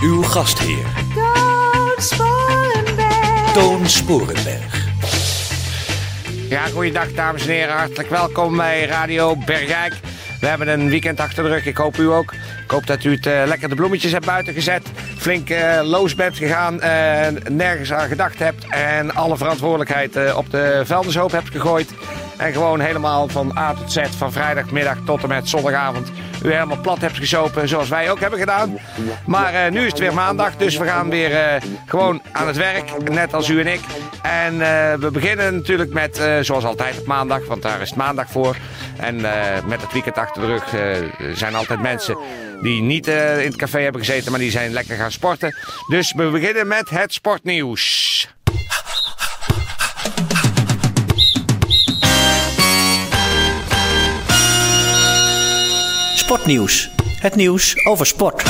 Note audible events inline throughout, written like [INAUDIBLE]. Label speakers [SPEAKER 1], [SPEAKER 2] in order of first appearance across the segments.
[SPEAKER 1] Uw gastheer,
[SPEAKER 2] Toon Sporenberg.
[SPEAKER 1] Toon Sporenberg.
[SPEAKER 3] Ja, goeiedag dames en heren. Hartelijk welkom bij Radio Bergijk. We hebben een weekend achter de rug. Ik hoop u ook. Ik hoop dat u het eh, lekker de bloemetjes hebt buiten gezet. Flink eh, loos bent gegaan. en nergens aan gedacht hebt. En alle verantwoordelijkheid eh, op de vuilnishoop hebt gegooid. En gewoon helemaal van A tot Z, van vrijdagmiddag tot en met zondagavond, u helemaal plat hebt gesopen, zoals wij ook hebben gedaan. Maar eh, nu is het weer maandag, dus we gaan weer eh, gewoon aan het werk, net als u en ik. En eh, we beginnen natuurlijk met, zoals altijd op maandag, want daar is het maandag voor. En met het weekend achter de rug zijn altijd mensen die niet in het café hebben gezeten, maar die zijn lekker gaan sporten. Dus we beginnen met het sportnieuws.
[SPEAKER 4] Sportnieuws. Het nieuws over sport.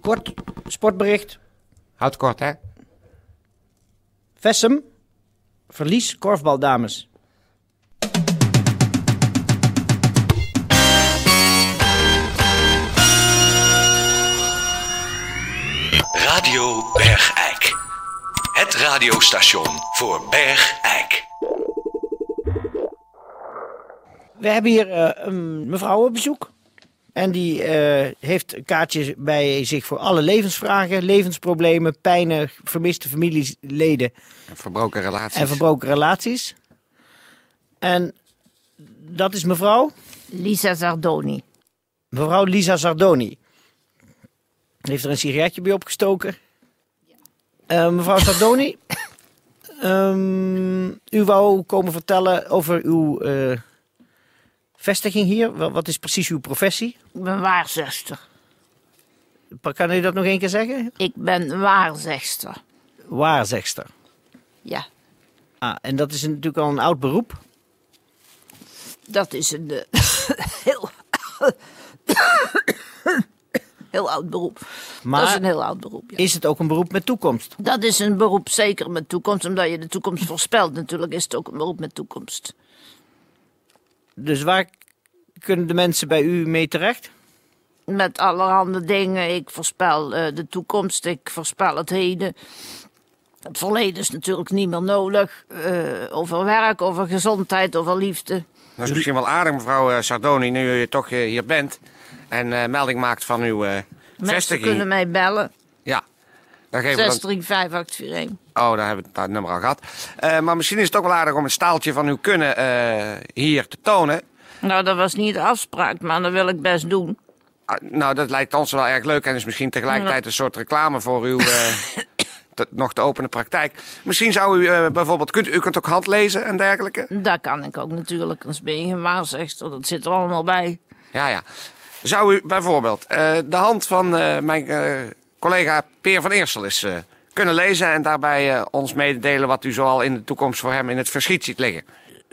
[SPEAKER 5] Kort sportbericht.
[SPEAKER 3] Houd kort, hè?
[SPEAKER 5] Vessem. Verlies korfbaldames.
[SPEAKER 1] Radiostation voor Bergijk.
[SPEAKER 5] We hebben hier eh, een mevrouw op bezoek. En die eh, heeft een kaartje bij zich voor alle levensvragen, levensproblemen, pijnen, vermiste familieleden
[SPEAKER 3] Verbroken relaties.
[SPEAKER 5] en verbroken relaties. En dat is mevrouw,
[SPEAKER 6] Lisa Zardoni.
[SPEAKER 5] mevrouw Lisa Zardoni. Heeft er een sigaretje bij opgestoken. Eh, mevrouw Zardoni, ehm, u wou komen vertellen over uw eh, vestiging hier. Wa- Wat is precies uw professie?
[SPEAKER 6] Ik ben waarzegster.
[SPEAKER 5] Kan u dat nog één keer zeggen?
[SPEAKER 6] Ik ben waarzegster.
[SPEAKER 5] Waarzegster.
[SPEAKER 6] Ja,
[SPEAKER 5] Ah, en dat is natuurlijk al een oud beroep.
[SPEAKER 6] dat is een eh, [LAUGHS] heel, heel oud beroep.
[SPEAKER 5] Maar
[SPEAKER 6] dat is een heel oud beroep, ja.
[SPEAKER 5] is het ook een beroep met toekomst?
[SPEAKER 6] Dat is een beroep zeker met toekomst, omdat je de toekomst voorspelt. Natuurlijk is het ook een beroep met toekomst.
[SPEAKER 5] Dus waar kunnen de mensen bij u mee terecht?
[SPEAKER 6] Met allerhande dingen. Ik voorspel eh, de toekomst, ik voorspel het heden. Het verleden is natuurlijk niet meer nodig. Eh, over werk, over gezondheid, over liefde.
[SPEAKER 3] Dat is misschien wel aardig, mevrouw eh, Sardoni, nu u toch hier bent. En eh, melding maakt van uw eh,
[SPEAKER 6] Mensen
[SPEAKER 3] vestiging.
[SPEAKER 6] kunnen mij bellen.
[SPEAKER 3] Ja. Dan geven we dan...
[SPEAKER 6] 635841.
[SPEAKER 3] Oh, daar hebben we het nummer al gehad. Eh, maar misschien is het ook wel aardig om een staaltje van uw kunnen eh, hier te tonen.
[SPEAKER 6] Nou, dat was niet de afspraak, maar dat wil ik best doen.
[SPEAKER 3] Ah, nou, dat lijkt ons wel erg leuk en is misschien tegelijkertijd een soort reclame voor uw eh, [COUGHS] te- nog te openen praktijk. Misschien zou u eh, bijvoorbeeld, kunt, u kunt ook handlezen en dergelijke.
[SPEAKER 6] Dat kan ik ook natuurlijk, anders ben je geen waarzegster. Dat zit er allemaal bij.
[SPEAKER 3] Ja, ja. Zou u bijvoorbeeld eh, de hand van eh, mijn eh, collega Peer van Eersel eens eh, kunnen lezen en daarbij eh, ons mededelen wat u zoal in de toekomst voor hem in het verschiet ziet liggen?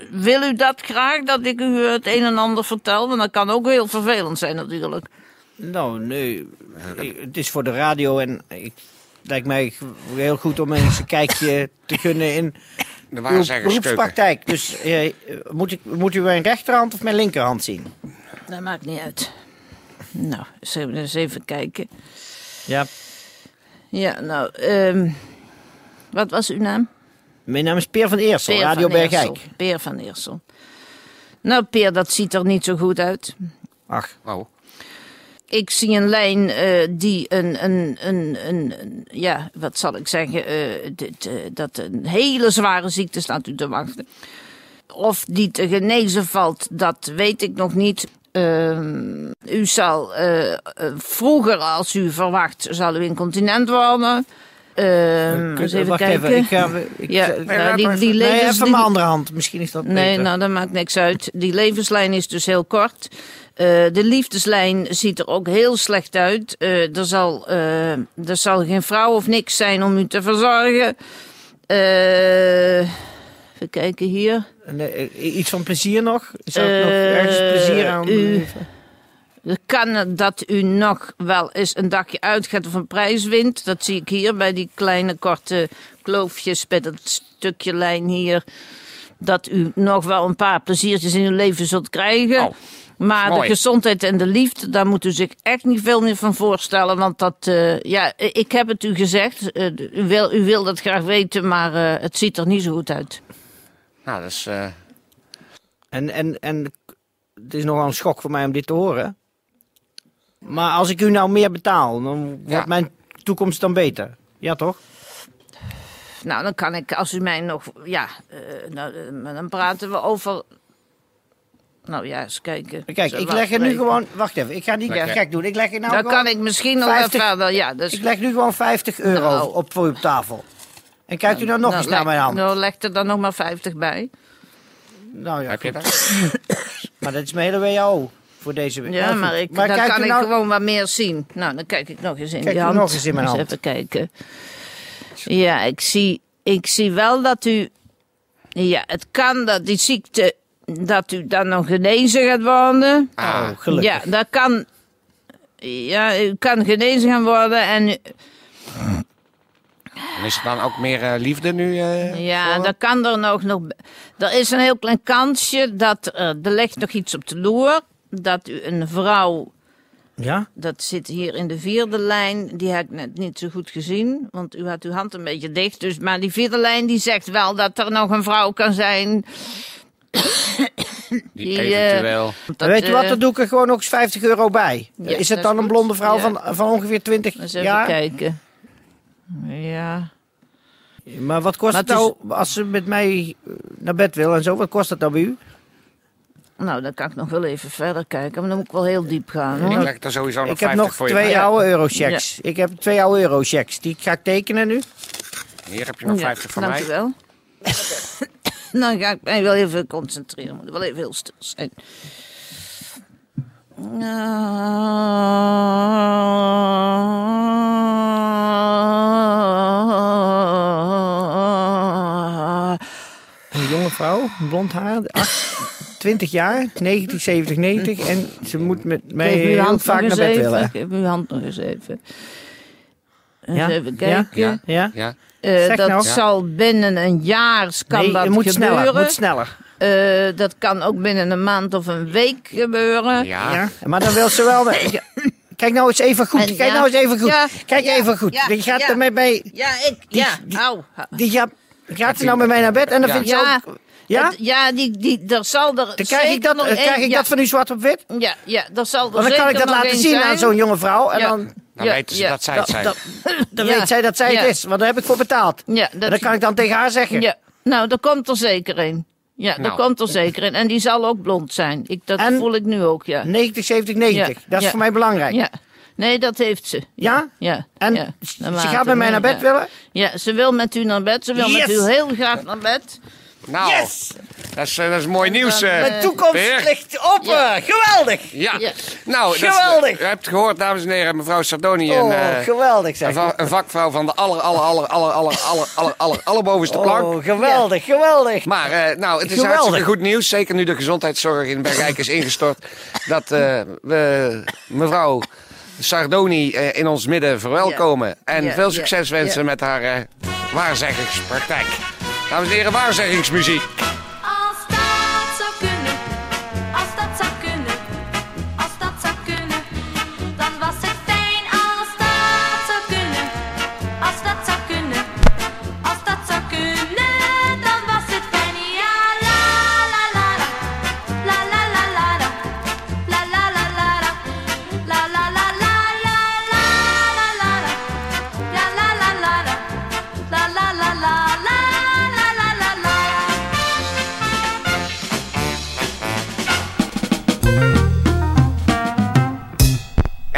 [SPEAKER 6] Wil u dat graag, dat ik u het een en ander vertel? Want dat kan ook heel vervelend zijn natuurlijk.
[SPEAKER 5] Nou, nee. Ik- Het is voor de radio en ik, het lijkt mij heel goed om eens een kijkje te gunnen in [LAUGHS]
[SPEAKER 3] De
[SPEAKER 5] uw beroepspraktijk. Dus eh, moet, ik, moet u mijn rechterhand of mijn linkerhand zien?
[SPEAKER 6] Dat maakt niet uit. Nou, zullen we eens even kijken.
[SPEAKER 5] Ja.
[SPEAKER 6] Ja, nou, ehm, wat was uw naam?
[SPEAKER 5] Mijn naam is Peer van Eersel,
[SPEAKER 6] Peer
[SPEAKER 5] Radio
[SPEAKER 6] van Eersel.
[SPEAKER 5] Bergijk.
[SPEAKER 6] Peer van Eersel. Nou, Peer, dat ziet er niet zo goed uit.
[SPEAKER 5] Ach,
[SPEAKER 3] Oh.
[SPEAKER 6] Ik zie een lijn eh, die een, een, een, een, een- ja, wat zal ik zeggen, eh, dit, eh, dat een hele zware ziekte staat u te wachten. Of die te genezen valt, dat weet ik nog niet. Ehm, u zal eh, eh, vroeger, als u verwacht, zal u incontinent worden. Ehm, eens even
[SPEAKER 5] Wacht
[SPEAKER 6] kijken.
[SPEAKER 5] even, ik ga... Ik,
[SPEAKER 6] Ja,
[SPEAKER 5] nee,
[SPEAKER 6] nou, die, die
[SPEAKER 5] nee,
[SPEAKER 6] levens...
[SPEAKER 5] even
[SPEAKER 6] die-
[SPEAKER 5] mijn andere hand. Misschien is dat
[SPEAKER 6] Nee,
[SPEAKER 5] beter.
[SPEAKER 6] nou, dat maakt niks uit. Die levenslijn is dus heel kort. Eh, de liefdeslijn ziet er ook heel slecht uit. Eh, er, zal, eh, er zal geen vrouw of niks zijn om u te verzorgen. Eh, even kijken hier.
[SPEAKER 5] Nee, eh, iets van plezier nog? Zou ik nog
[SPEAKER 6] Eh,
[SPEAKER 5] ergens plezier aan
[SPEAKER 6] u-
[SPEAKER 5] beleven?
[SPEAKER 6] Het kan dat u nog wel eens een dagje uitgaat of een prijs wint. Dat zie ik hier bij die kleine korte kloofjes bij dat stukje lijn hier. Dat u nog wel een paar pleziertjes in uw leven zult krijgen.
[SPEAKER 3] Oh,
[SPEAKER 6] maar de gezondheid en de liefde, daar moet u zich echt niet veel meer van voorstellen. Want dat, eh, ja, ik heb het u gezegd. eh, u, wil, u wil dat graag weten, maar eh, het ziet er niet zo goed uit.
[SPEAKER 3] Nou, dat is... eh,
[SPEAKER 5] En, en, en het is nogal een schok voor mij om dit te horen. Maar als ik u nou meer betaal, dan wordt
[SPEAKER 3] Ja.
[SPEAKER 5] mijn toekomst dan beter. Ja, toch?
[SPEAKER 6] Nou, dan kan ik, als u mij nog. Ja, eh, nou, eh, dan praten we over. Nou ja, eens kijken.
[SPEAKER 5] Kijk,
[SPEAKER 6] Zo,
[SPEAKER 5] ik leg er nu
[SPEAKER 6] even.
[SPEAKER 5] gewoon... Wacht even, ik ga niet
[SPEAKER 3] Lekker.
[SPEAKER 5] gek doen. Ik leg er nou
[SPEAKER 6] Dan
[SPEAKER 5] gewoon,
[SPEAKER 6] kan ik misschien nog
[SPEAKER 5] 50
[SPEAKER 6] wel verder. Ja, dus.
[SPEAKER 5] ik leg nu gewoon 50 euro
[SPEAKER 6] Nou.
[SPEAKER 5] op voor u op tafel. En kijkt u nou nog
[SPEAKER 6] nou,
[SPEAKER 5] eens naar mijn hand.
[SPEAKER 6] Nou, leg er dan nog maar 50 bij.
[SPEAKER 5] Nou ja,
[SPEAKER 3] heb je
[SPEAKER 5] goed.
[SPEAKER 3] dat? [COUGHS]
[SPEAKER 5] Maar dat is mijn hele WHO voor deze week.
[SPEAKER 6] Ja,
[SPEAKER 5] Nou,
[SPEAKER 6] maar, ik, dan kan ik
[SPEAKER 5] nou-
[SPEAKER 6] gewoon wat meer zien. Nou, dan kijk ik nog eens in
[SPEAKER 5] Kijk
[SPEAKER 6] die hand.
[SPEAKER 5] nog eens in mijn hand.
[SPEAKER 6] even kijken. Ja, ik zie, ik zie wel dat u. Ja, het kan dat die ziekte. dat u dan nog genezen gaat worden.
[SPEAKER 5] Oh, gelukkig.
[SPEAKER 6] Ja, dat kan. Ja, u kan genezen gaan worden en u-
[SPEAKER 3] En is er dan ook meer eh, liefde nu? eh,
[SPEAKER 6] ja,
[SPEAKER 3] voor?
[SPEAKER 6] dan kan er nog, nog. Er is een heel klein kansje dat er, er ligt nog iets op de loer. Dat u een vrouw
[SPEAKER 5] Ja?
[SPEAKER 6] Dat zit hier in de vierde lijn. Die heb ik net niet zo goed gezien. Want u had uw hand een beetje dicht. Dus, maar die vierde lijn die zegt wel dat er nog een vrouw kan zijn.
[SPEAKER 3] Die
[SPEAKER 6] die, eh,
[SPEAKER 3] eventueel...
[SPEAKER 6] Dat,
[SPEAKER 5] Weet je wat,
[SPEAKER 6] eh,
[SPEAKER 5] dan doe ik er gewoon nog eens 50 euro bij.
[SPEAKER 6] Ja,
[SPEAKER 5] is het dan
[SPEAKER 6] is
[SPEAKER 5] een blonde vrouw
[SPEAKER 6] Ja.
[SPEAKER 5] van, van ongeveer 20
[SPEAKER 6] Eens even
[SPEAKER 5] jaar?
[SPEAKER 6] kijken. Ja.
[SPEAKER 5] Maar wat kost
[SPEAKER 6] Maar
[SPEAKER 5] het
[SPEAKER 6] het is-
[SPEAKER 5] nou, als ze met mij eh, naar bed wil en zo, wat kost dat dan bij u?
[SPEAKER 6] Nou, dan kan ik nog wel even verder kijken. Maar dan moet ik wel heel diep gaan.
[SPEAKER 3] Ik leg er sowieso nog
[SPEAKER 5] Ik heb
[SPEAKER 3] 50
[SPEAKER 5] nog
[SPEAKER 3] voor je.
[SPEAKER 5] twee oude eurochecks. Ik heb twee oude eurochecks. Die ga ik tekenen nu.
[SPEAKER 3] Hier heb je nog 50 voor
[SPEAKER 6] dank
[SPEAKER 3] mij.
[SPEAKER 6] wel. [COUGHS] dan ga ik mij wel even concentreren. Moet wel even heel stil zijn.
[SPEAKER 5] Een jonge vrouw, blond haar, acht- 20 jaar, 90, 70, 90. En ze moet met mij heel vaak naar bed
[SPEAKER 6] even.
[SPEAKER 5] willen.
[SPEAKER 6] Geef uw hand nog eens even. Eens
[SPEAKER 5] Ja?
[SPEAKER 6] even
[SPEAKER 5] Ja?
[SPEAKER 6] kijken.
[SPEAKER 3] Ja.
[SPEAKER 5] Ja?
[SPEAKER 3] Ja,
[SPEAKER 6] Eh, dat
[SPEAKER 5] nou.
[SPEAKER 6] zal binnen een jaar kan
[SPEAKER 5] nee,
[SPEAKER 6] dat
[SPEAKER 5] het moet
[SPEAKER 6] gebeuren.
[SPEAKER 5] sneller, moet sneller.
[SPEAKER 6] Eh, dat kan ook binnen een maand of een week gebeuren.
[SPEAKER 3] ja.
[SPEAKER 5] Ja. Maar dan wil ze wel... Kijk nou eens even goed.
[SPEAKER 6] En
[SPEAKER 5] Kijk
[SPEAKER 6] ja.
[SPEAKER 5] nou eens even goed.
[SPEAKER 6] Ja.
[SPEAKER 5] Kijk
[SPEAKER 6] Ja.
[SPEAKER 5] even goed.
[SPEAKER 6] Ja.
[SPEAKER 5] Die gaat
[SPEAKER 6] Ja.
[SPEAKER 5] er met mij...
[SPEAKER 6] Ja, ik. Ja, au.
[SPEAKER 5] Die gaat, gaat ze nou met mij naar bed en dan
[SPEAKER 3] Ja.
[SPEAKER 5] vindt ze
[SPEAKER 6] Ja.
[SPEAKER 5] ook... Ja?
[SPEAKER 6] Ja, die, die, er zal er.
[SPEAKER 5] Dan krijg ik dat,
[SPEAKER 6] nog
[SPEAKER 5] krijg ik
[SPEAKER 6] ja,
[SPEAKER 5] dat van u zwart op wit.
[SPEAKER 6] Ja, ja, er zal er
[SPEAKER 5] Want dan kan ik dat laten zien
[SPEAKER 6] zijn.
[SPEAKER 5] aan zo'n jonge vrouw. En
[SPEAKER 6] Ja.
[SPEAKER 5] dan,
[SPEAKER 3] Dan weten ze
[SPEAKER 6] ja.
[SPEAKER 3] dat zij het zijn.
[SPEAKER 5] dan, [LAUGHS] dan
[SPEAKER 6] Ja.
[SPEAKER 5] weet zij dat zij
[SPEAKER 6] Ja.
[SPEAKER 5] het is. Want daar heb ik voor betaald.
[SPEAKER 6] Ja,
[SPEAKER 5] En
[SPEAKER 6] dat,
[SPEAKER 5] dan kan ik dan tegen haar zeggen.
[SPEAKER 6] ja, nou, daar komt er zeker een. Ja,
[SPEAKER 3] Nou.
[SPEAKER 6] daar komt er zeker een. En die zal ook blond zijn. Ik, dat
[SPEAKER 5] En-
[SPEAKER 6] voel ik nu ook, ja.
[SPEAKER 5] 90, 70, 90.
[SPEAKER 6] Ja.
[SPEAKER 5] Dat is
[SPEAKER 6] Ja.
[SPEAKER 5] voor mij belangrijk.
[SPEAKER 6] Ja. Nee, dat heeft ze.
[SPEAKER 5] Ja?
[SPEAKER 6] Ja.
[SPEAKER 5] En
[SPEAKER 6] ja.
[SPEAKER 5] ze gaat met mij naar bed
[SPEAKER 6] ja.
[SPEAKER 5] willen?
[SPEAKER 6] Ja, ze wil met u naar bed. Ze wil met u heel graag naar bed.
[SPEAKER 3] Nou,
[SPEAKER 5] Yes!
[SPEAKER 3] dat, is, eh, dat is mooi nieuws. eh,
[SPEAKER 5] Mijn toekomst
[SPEAKER 3] Peer.
[SPEAKER 5] ligt open. Geweldig.
[SPEAKER 3] Ja.
[SPEAKER 6] Ja.
[SPEAKER 3] Nou, dat is-
[SPEAKER 5] Geweldig.
[SPEAKER 3] u hebt het gehoord, dames en heren. Mevrouw Sardoni, een,
[SPEAKER 5] Oh,
[SPEAKER 3] eh,
[SPEAKER 5] geweldig
[SPEAKER 3] een,
[SPEAKER 5] zeg.
[SPEAKER 3] va- een vakvrouw van de aller, aller, aller, aller, aller, aller, aller, aller, allerbovenste plank.
[SPEAKER 5] Oh, geweldig, geweldig.
[SPEAKER 3] Maar eh, nou, het is
[SPEAKER 5] Geweldig.
[SPEAKER 3] hartstikke goed nieuws. Zeker nu de gezondheidszorg in Bergijk is ingestort. Dat eh, we mevrouw Sardoni eh, in ons midden verwelkomen. En
[SPEAKER 6] Ja,
[SPEAKER 3] veel succes wensen met haar eh, waarzeggingspraktijk. Dames en heren, waarzeggingsmuziek.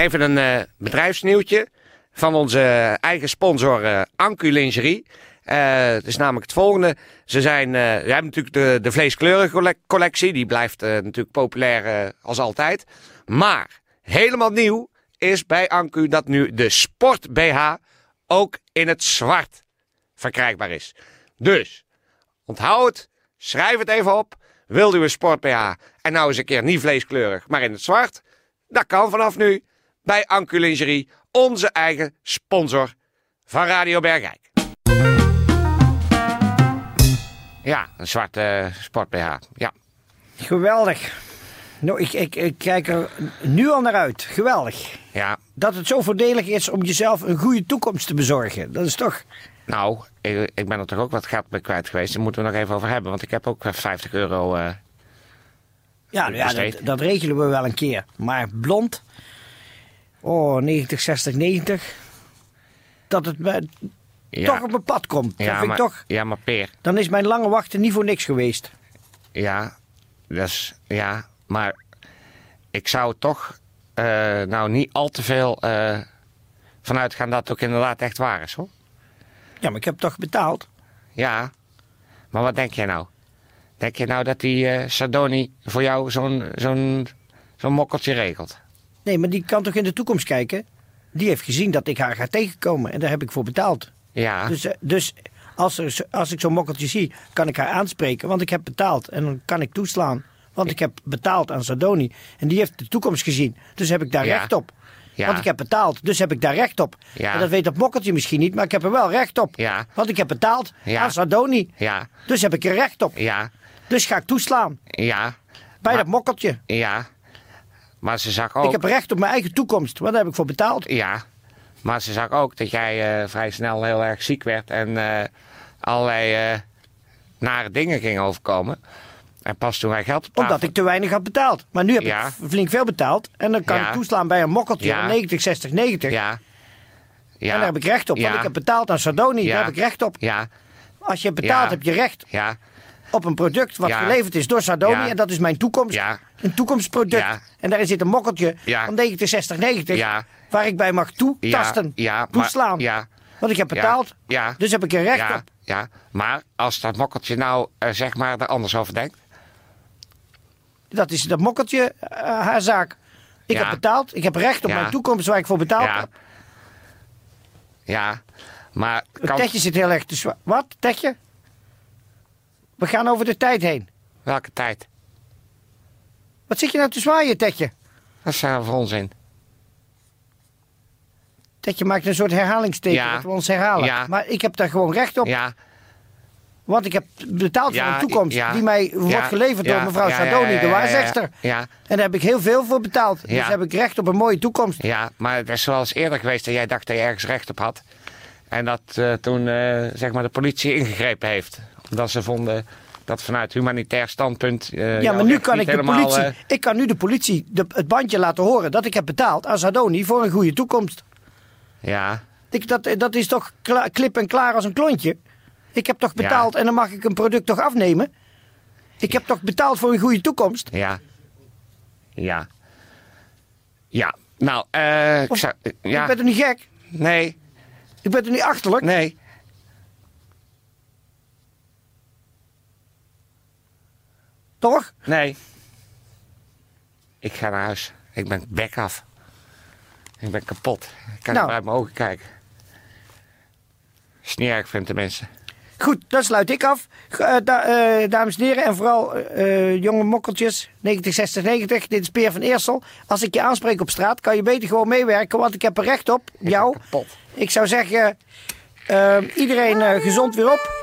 [SPEAKER 3] Even een eh, bedrijfsnieuwtje. van onze eigen sponsor eh Ancu Lingerie. Eh, het is namelijk het volgende. Ze, zijn, eh, we hebben natuurlijk de, de vleeskleurencollectie. collectie. Die blijft eh, natuurlijk populair eh, als altijd. Maar helemaal nieuw is bij Ancu dat nu de Sport BH ook in het zwart verkrijgbaar is. Dus onthoud het, schrijf het even op. Wilt u een Sport BH en nou eens een keer niet vleeskleurig, maar in het zwart? Dat kan vanaf nu bij Ancu Lingerie, onze eigen sponsor van Radio Bergijk. Ja, een zwarte sport BH. Ja.
[SPEAKER 5] Geweldig. Nou, ik, ik, ik kijk er nu al naar uit. Geweldig.
[SPEAKER 3] ja,
[SPEAKER 5] Dat het zo voordelig is om jezelf een goede toekomst te bezorgen. Dat is toch...
[SPEAKER 3] nou, ik, ik ben er toch ook wat geld bij kwijt geweest. Daar moeten we nog even over hebben, want ik heb ook eh, 50 euro. eh,
[SPEAKER 5] Ja, nou ja dat, dat regelen we wel een keer. Maar blond... Oh, 90, 60, 90. Dat het me
[SPEAKER 3] ja,
[SPEAKER 5] toch op mijn pad komt.
[SPEAKER 3] Ja,
[SPEAKER 5] vind
[SPEAKER 3] maar,
[SPEAKER 5] ik toch...
[SPEAKER 3] ja, maar Peer,
[SPEAKER 5] Dan is mijn lange wachten niet voor niks geweest.
[SPEAKER 3] Ja, dat is, ja, maar ik zou toch eh, nou niet al te veel eh, vanuit gaan dat het ook inderdaad echt waar is hoor.
[SPEAKER 5] Ja, maar ik heb toch betaald.
[SPEAKER 3] Ja, maar wat denk jij nou? Denk je nou dat die eh Sadoni voor jou zo'n zo'n zo'n mokkeltje regelt?
[SPEAKER 5] Nee, maar die kan toch in de toekomst kijken? Die heeft gezien dat ik haar ga tegenkomen en daar heb ik voor betaald.
[SPEAKER 3] Ja,
[SPEAKER 5] Dus, eh, dus als, er, als ik zo'n mokkeltje zie, kan ik haar aanspreken, want ik heb betaald. En dan kan ik toeslaan, want ik heb betaald aan Sadoni. En die heeft de toekomst gezien, dus heb ik daar
[SPEAKER 3] Ja.
[SPEAKER 5] recht op.
[SPEAKER 3] Ja.
[SPEAKER 5] Want ik heb betaald, dus heb ik daar recht op.
[SPEAKER 3] Ja.
[SPEAKER 5] En dat weet dat mokkeltje misschien niet, maar ik heb er wel recht op.
[SPEAKER 3] Ja.
[SPEAKER 5] Want ik heb betaald aan Sadoni.
[SPEAKER 3] ja,
[SPEAKER 5] Dus heb ik er recht op.
[SPEAKER 3] ja,
[SPEAKER 5] Dus ga ik toeslaan
[SPEAKER 3] ja,
[SPEAKER 5] bij
[SPEAKER 3] Maar-
[SPEAKER 5] dat mokkeltje.
[SPEAKER 3] ja. Maar ze zag ook...
[SPEAKER 5] Ik heb recht op mijn eigen toekomst, daar heb ik voor betaald.
[SPEAKER 3] Ja, maar ze zag ook dat jij eh, vrij snel heel erg ziek werd en eh, allerlei eh, nare dingen gingen overkomen. En pas toen wij geld.
[SPEAKER 5] Omdat ik te weinig had betaald. Maar nu heb
[SPEAKER 3] Ja.
[SPEAKER 5] ik flink veel betaald. En dan kan
[SPEAKER 3] Ja.
[SPEAKER 5] ik toeslaan bij een mokkeltje
[SPEAKER 3] Ja.
[SPEAKER 5] van 90, 60, 90.
[SPEAKER 3] Ja. Ja.
[SPEAKER 5] En daar heb ik recht op. Want ik heb betaald aan Sardoni.
[SPEAKER 3] Ja.
[SPEAKER 5] Daar heb ik recht op.
[SPEAKER 3] Ja,
[SPEAKER 5] Als je
[SPEAKER 3] Ja.
[SPEAKER 5] heb je recht
[SPEAKER 3] ja,
[SPEAKER 5] op een product wat
[SPEAKER 3] Ja.
[SPEAKER 5] geleverd is door Sardoni.
[SPEAKER 3] Ja.
[SPEAKER 5] En dat is mijn toekomst.
[SPEAKER 3] Ja.
[SPEAKER 5] Een toekomstproduct. En daarin zit een mokkeltje van 90, 60, 90.
[SPEAKER 3] Ja.
[SPEAKER 5] Waar ik bij mag toetasten.
[SPEAKER 3] Ja.
[SPEAKER 5] Toeslaan.
[SPEAKER 3] Ja.
[SPEAKER 5] Want ik heb betaald.
[SPEAKER 3] Ja.
[SPEAKER 5] Dus heb ik er recht op.
[SPEAKER 3] Ja, maar als dat mokkeltje nou eh, zeg maar er anders over denkt.
[SPEAKER 5] Dat is dat mokkeltje eh, haar zaak. Ik heb betaald. Ik heb recht op mijn toekomst waar ik voor betaald heb.
[SPEAKER 3] Ja, maar
[SPEAKER 5] Het
[SPEAKER 3] kan,
[SPEAKER 5] Tetje zit heel erg te zwaar. Wat? Tetje? We gaan over de tijd heen.
[SPEAKER 3] welke tijd?
[SPEAKER 5] Wat zit je nou te zwaaien, Tetje?
[SPEAKER 3] Dat is uh, voor onzin.
[SPEAKER 5] Tetje maakt een soort herhalingsteken
[SPEAKER 3] Ja.
[SPEAKER 5] dat we ons herhalen.
[SPEAKER 3] Ja.
[SPEAKER 5] Maar ik heb daar gewoon recht op.
[SPEAKER 3] Ja,
[SPEAKER 5] Want ik heb betaald voor een toekomst die mij wordt geleverd door mevrouw Sardoni, de waarzegster.
[SPEAKER 3] Ja,
[SPEAKER 5] En daar heb ik heel veel voor betaald. Dus heb ik recht op een mooie toekomst.
[SPEAKER 3] ja, maar het is zoals eerder geweest dat jij dacht dat je ergens recht op had. En dat eh, toen eh, zeg maar de politie ingegrepen heeft. Omdat ze vonden dat vanuit humanitair standpunt. eh,
[SPEAKER 5] Ja, maar nu kan ik de
[SPEAKER 3] helemaal,
[SPEAKER 5] politie,
[SPEAKER 3] eh,
[SPEAKER 5] ik kan nu de politie de, het bandje laten horen dat ik heb betaald aan Sardoni voor een goede toekomst.
[SPEAKER 3] ja,
[SPEAKER 5] Ik, dat, dat is toch klip en klaar als een klontje? Ik heb toch betaald en dan mag ik een product toch afnemen? Ik heb toch betaald voor een goede toekomst?
[SPEAKER 3] ja, ja. Ja, nou, eh ja,
[SPEAKER 5] Ik ben toch niet gek?
[SPEAKER 3] nee,
[SPEAKER 5] Ik ben toch niet achterlijk?
[SPEAKER 3] nee.
[SPEAKER 5] Toch?
[SPEAKER 3] Nee. Ik ga naar huis. Ik ben bek af. Ik ben kapot. Ik kan
[SPEAKER 5] Nou.
[SPEAKER 3] niet uit mijn ogen kijken. Is niet erg, vindt de mensen.
[SPEAKER 5] Goed, dan sluit ik af. Eh, da- eh, dames en heren en vooral eh, jonge mokkeltjes, 90, 60, 90. Dit is Peer van Eersel. Als ik je aanspreek op straat, kan je beter gewoon meewerken, want ik heb er recht op. jou.
[SPEAKER 3] kapot.
[SPEAKER 5] Ik zou zeggen, iedereen gezond weer op.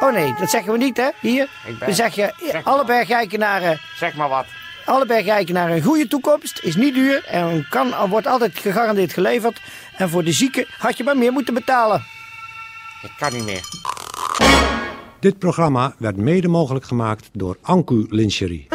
[SPEAKER 5] Oh nee, dat zeggen we niet hè, hier.
[SPEAKER 3] Ik ben-
[SPEAKER 5] We zeggen,
[SPEAKER 3] Zeg
[SPEAKER 5] alle
[SPEAKER 3] maar.
[SPEAKER 5] bergijkenaren,
[SPEAKER 3] Zeg maar wat.
[SPEAKER 5] alle bergijkenaren een goede toekomst. Is niet duur en kan, wordt altijd gegarandeerd geleverd. En voor de zieken had je maar meer moeten betalen.
[SPEAKER 3] Ik kan niet meer.
[SPEAKER 7] Dit programma werd mede mogelijk gemaakt door Ancu Lingerie.